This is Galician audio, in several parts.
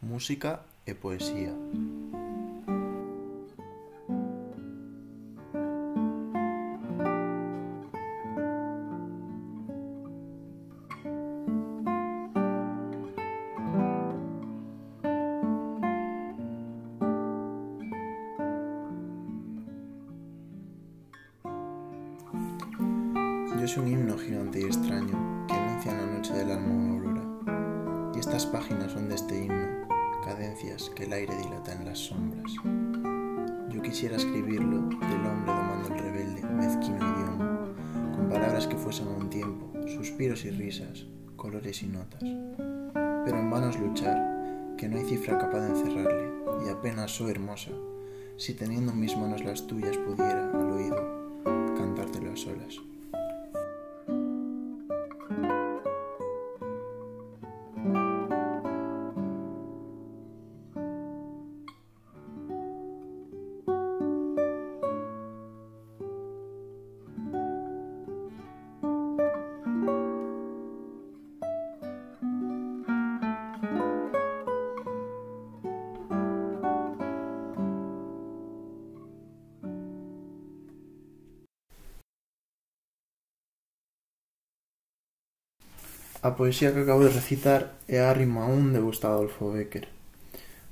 música e poesía. Yo soy un himno gigante y extraño que anuncia la noche del alma. Y estas páginas son de este himno, cadencias que el aire dilata en las sombras. Yo quisiera escribirlo del hombre domando el rebelde, mezquino idioma, con palabras que fuesen un tiempo, suspiros y risas, colores y notas. Pero en vano es luchar, que no hay cifra capaz de encerrarle, y apenas soy hermosa, si teniendo en mis manos las tuyas pudiera, al oído, cantártelo a solas. A poesía que acabo de recitar é a rima 1 de Gustavo Adolfo Bécquer.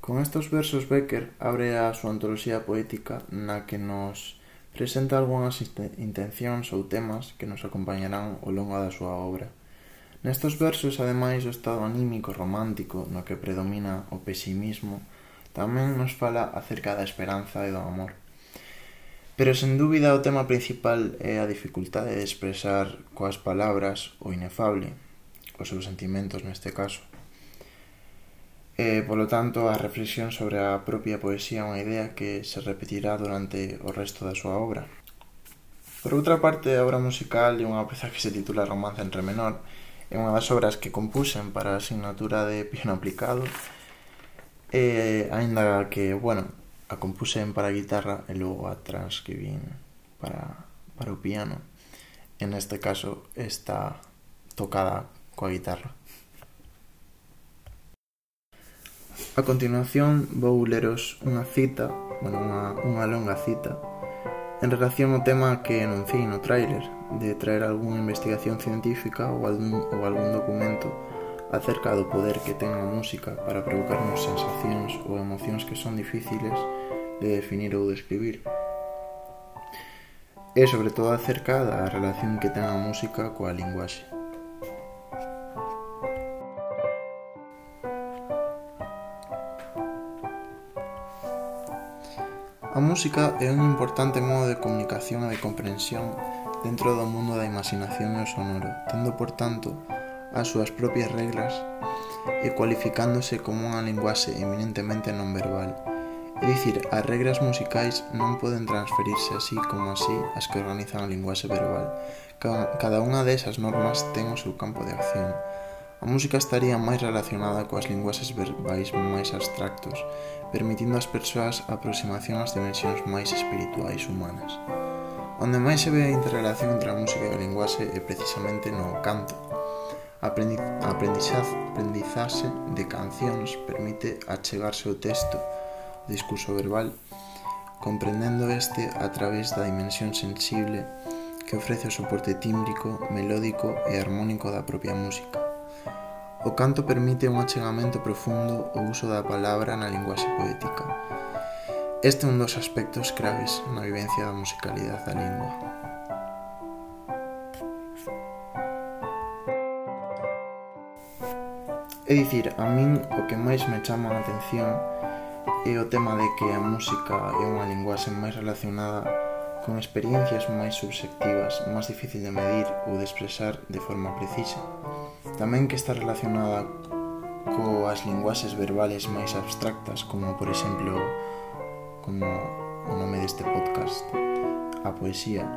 Con estos versos Becker abre a súa antoloxía poética na que nos presenta algunhas intencións ou temas que nos acompañarán ao longo da súa obra. Nestos versos, ademais, o estado anímico romántico no que predomina o pesimismo tamén nos fala acerca da esperanza e do amor. Pero, sen dúbida, o tema principal é a dificultade de expresar coas palabras o inefable, os seus sentimentos neste caso. E, polo tanto, a reflexión sobre a propia poesía é unha idea que se repetirá durante o resto da súa obra. Por outra parte, a obra musical é unha peza que se titula Romance en re menor, é unha das obras que compusen para a asignatura de piano aplicado, e aínda que, bueno, a compusen para a guitarra e logo a transcribín para, para o piano. En este caso está tocada coa guitarra. A continuación vou leros unha cita, bueno, unha, unha longa cita, en relación ao tema que enunciei no tráiler, de traer algunha investigación científica ou algún, ou algún documento acerca do poder que ten a música para provocarnos sensacións ou emocións que son difíciles de definir ou describir. De e sobre todo acerca da relación que ten a música coa linguaxe. música é un importante modo de comunicación e de comprensión dentro do mundo da imaginación e o sonoro, tendo, por tanto, as súas propias regras e cualificándose como unha linguaxe eminentemente non verbal. É dicir, as regras musicais non poden transferirse así como así as que organizan a linguaxe verbal. Cada unha desas normas ten o seu campo de acción A música estaría máis relacionada coas linguaxes verbais máis abstractos, permitindo ás persoas a aproximación ás dimensións máis espirituais humanas. Onde máis se ve a interrelación entre a música e a linguaxe é precisamente no canto. A aprendizaxe de cancións permite achegarse ao texto, o discurso verbal, comprendendo este a través da dimensión sensible que ofrece o soporte tímbrico, melódico e harmónico da propia música. O canto permite un achegamento profundo ao uso da palabra na linguaxe poética. Este é un dos aspectos claves na vivencia da musicalidade da lingua. É dicir, a min o que máis me chama a atención é o tema de que a música é unha linguaxe máis relacionada con experiencias máis subjetivas, máis difícil de medir ou de expresar de forma precisa. Tamén que está relacionada coas linguaxes verbales máis abstractas, como por exemplo como o nome deste podcast, a poesía,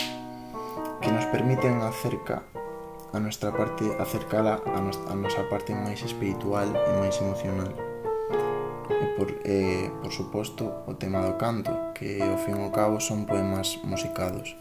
que nos permiten acerca a nuestra parte, acercala a, nos, a nosa parte máis espiritual e máis emocional. E por, eh, por suposto, o tema do canto, que ao fin e ao cabo son poemas musicados.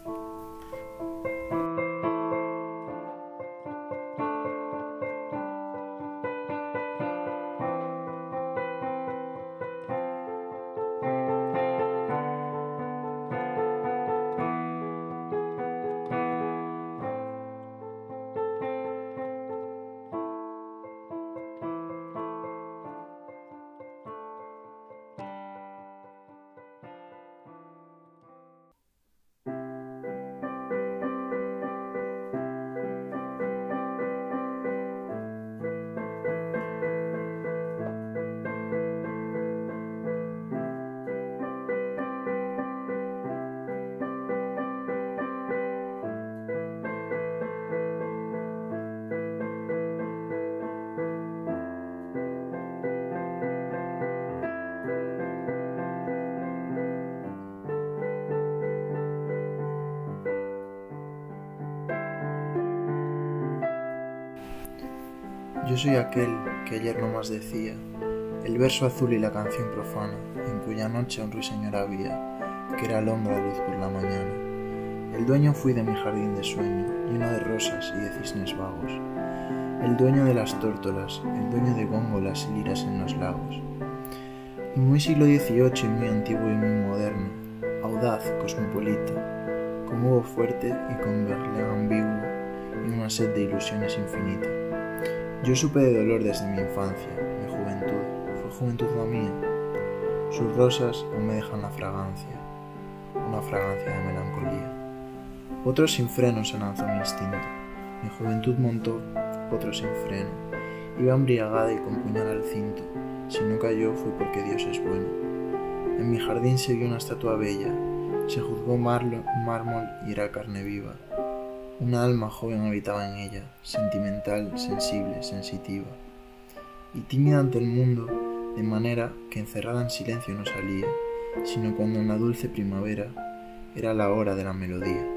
Yo soy aquel que ayer no más decía, el verso azul y la canción profana, en cuya noche un ruiseñor había, que era alondra luz por la mañana. El dueño fui de mi jardín de sueño, lleno de rosas y de cisnes vagos. El dueño de las tórtolas, el dueño de góngolas y liras en los lagos. Y muy siglo XVIII muy antiguo y muy moderno, audaz, cosmopolita, con hubo fuerte y con verle ambiguo y una sed de ilusiones infinita. Yo supe de dolor desde mi infancia, mi juventud, fue juventud la mía. Sus rosas aún me dejan la fragancia, una fragancia de melancolía. Otro sin freno se lanzó mi instinto, mi juventud montó, otro sin freno. Iba embriagada y con puñal al cinto, si no cayó fue porque Dios es bueno. En mi jardín se vio una estatua bella, se juzgó mármol y era carne viva. Una alma joven habitaba en ella, sentimental, sensible, sensitiva, y tímida ante el mundo, de manera que encerrada en silencio no salía, sino cuando en la dulce primavera era la hora de la melodía.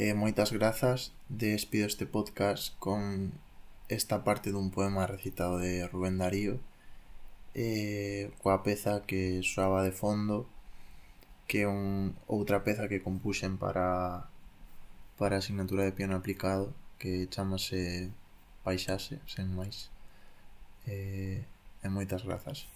Eh, moitas grazas. Despido este podcast con esta parte dun poema recitado de Rubén Darío eh, coa peza que soaba de fondo que é un, outra peza que compuxen para para a asignatura de piano aplicado que chamase Paisaxe, sen máis. Eh, e moitas grazas.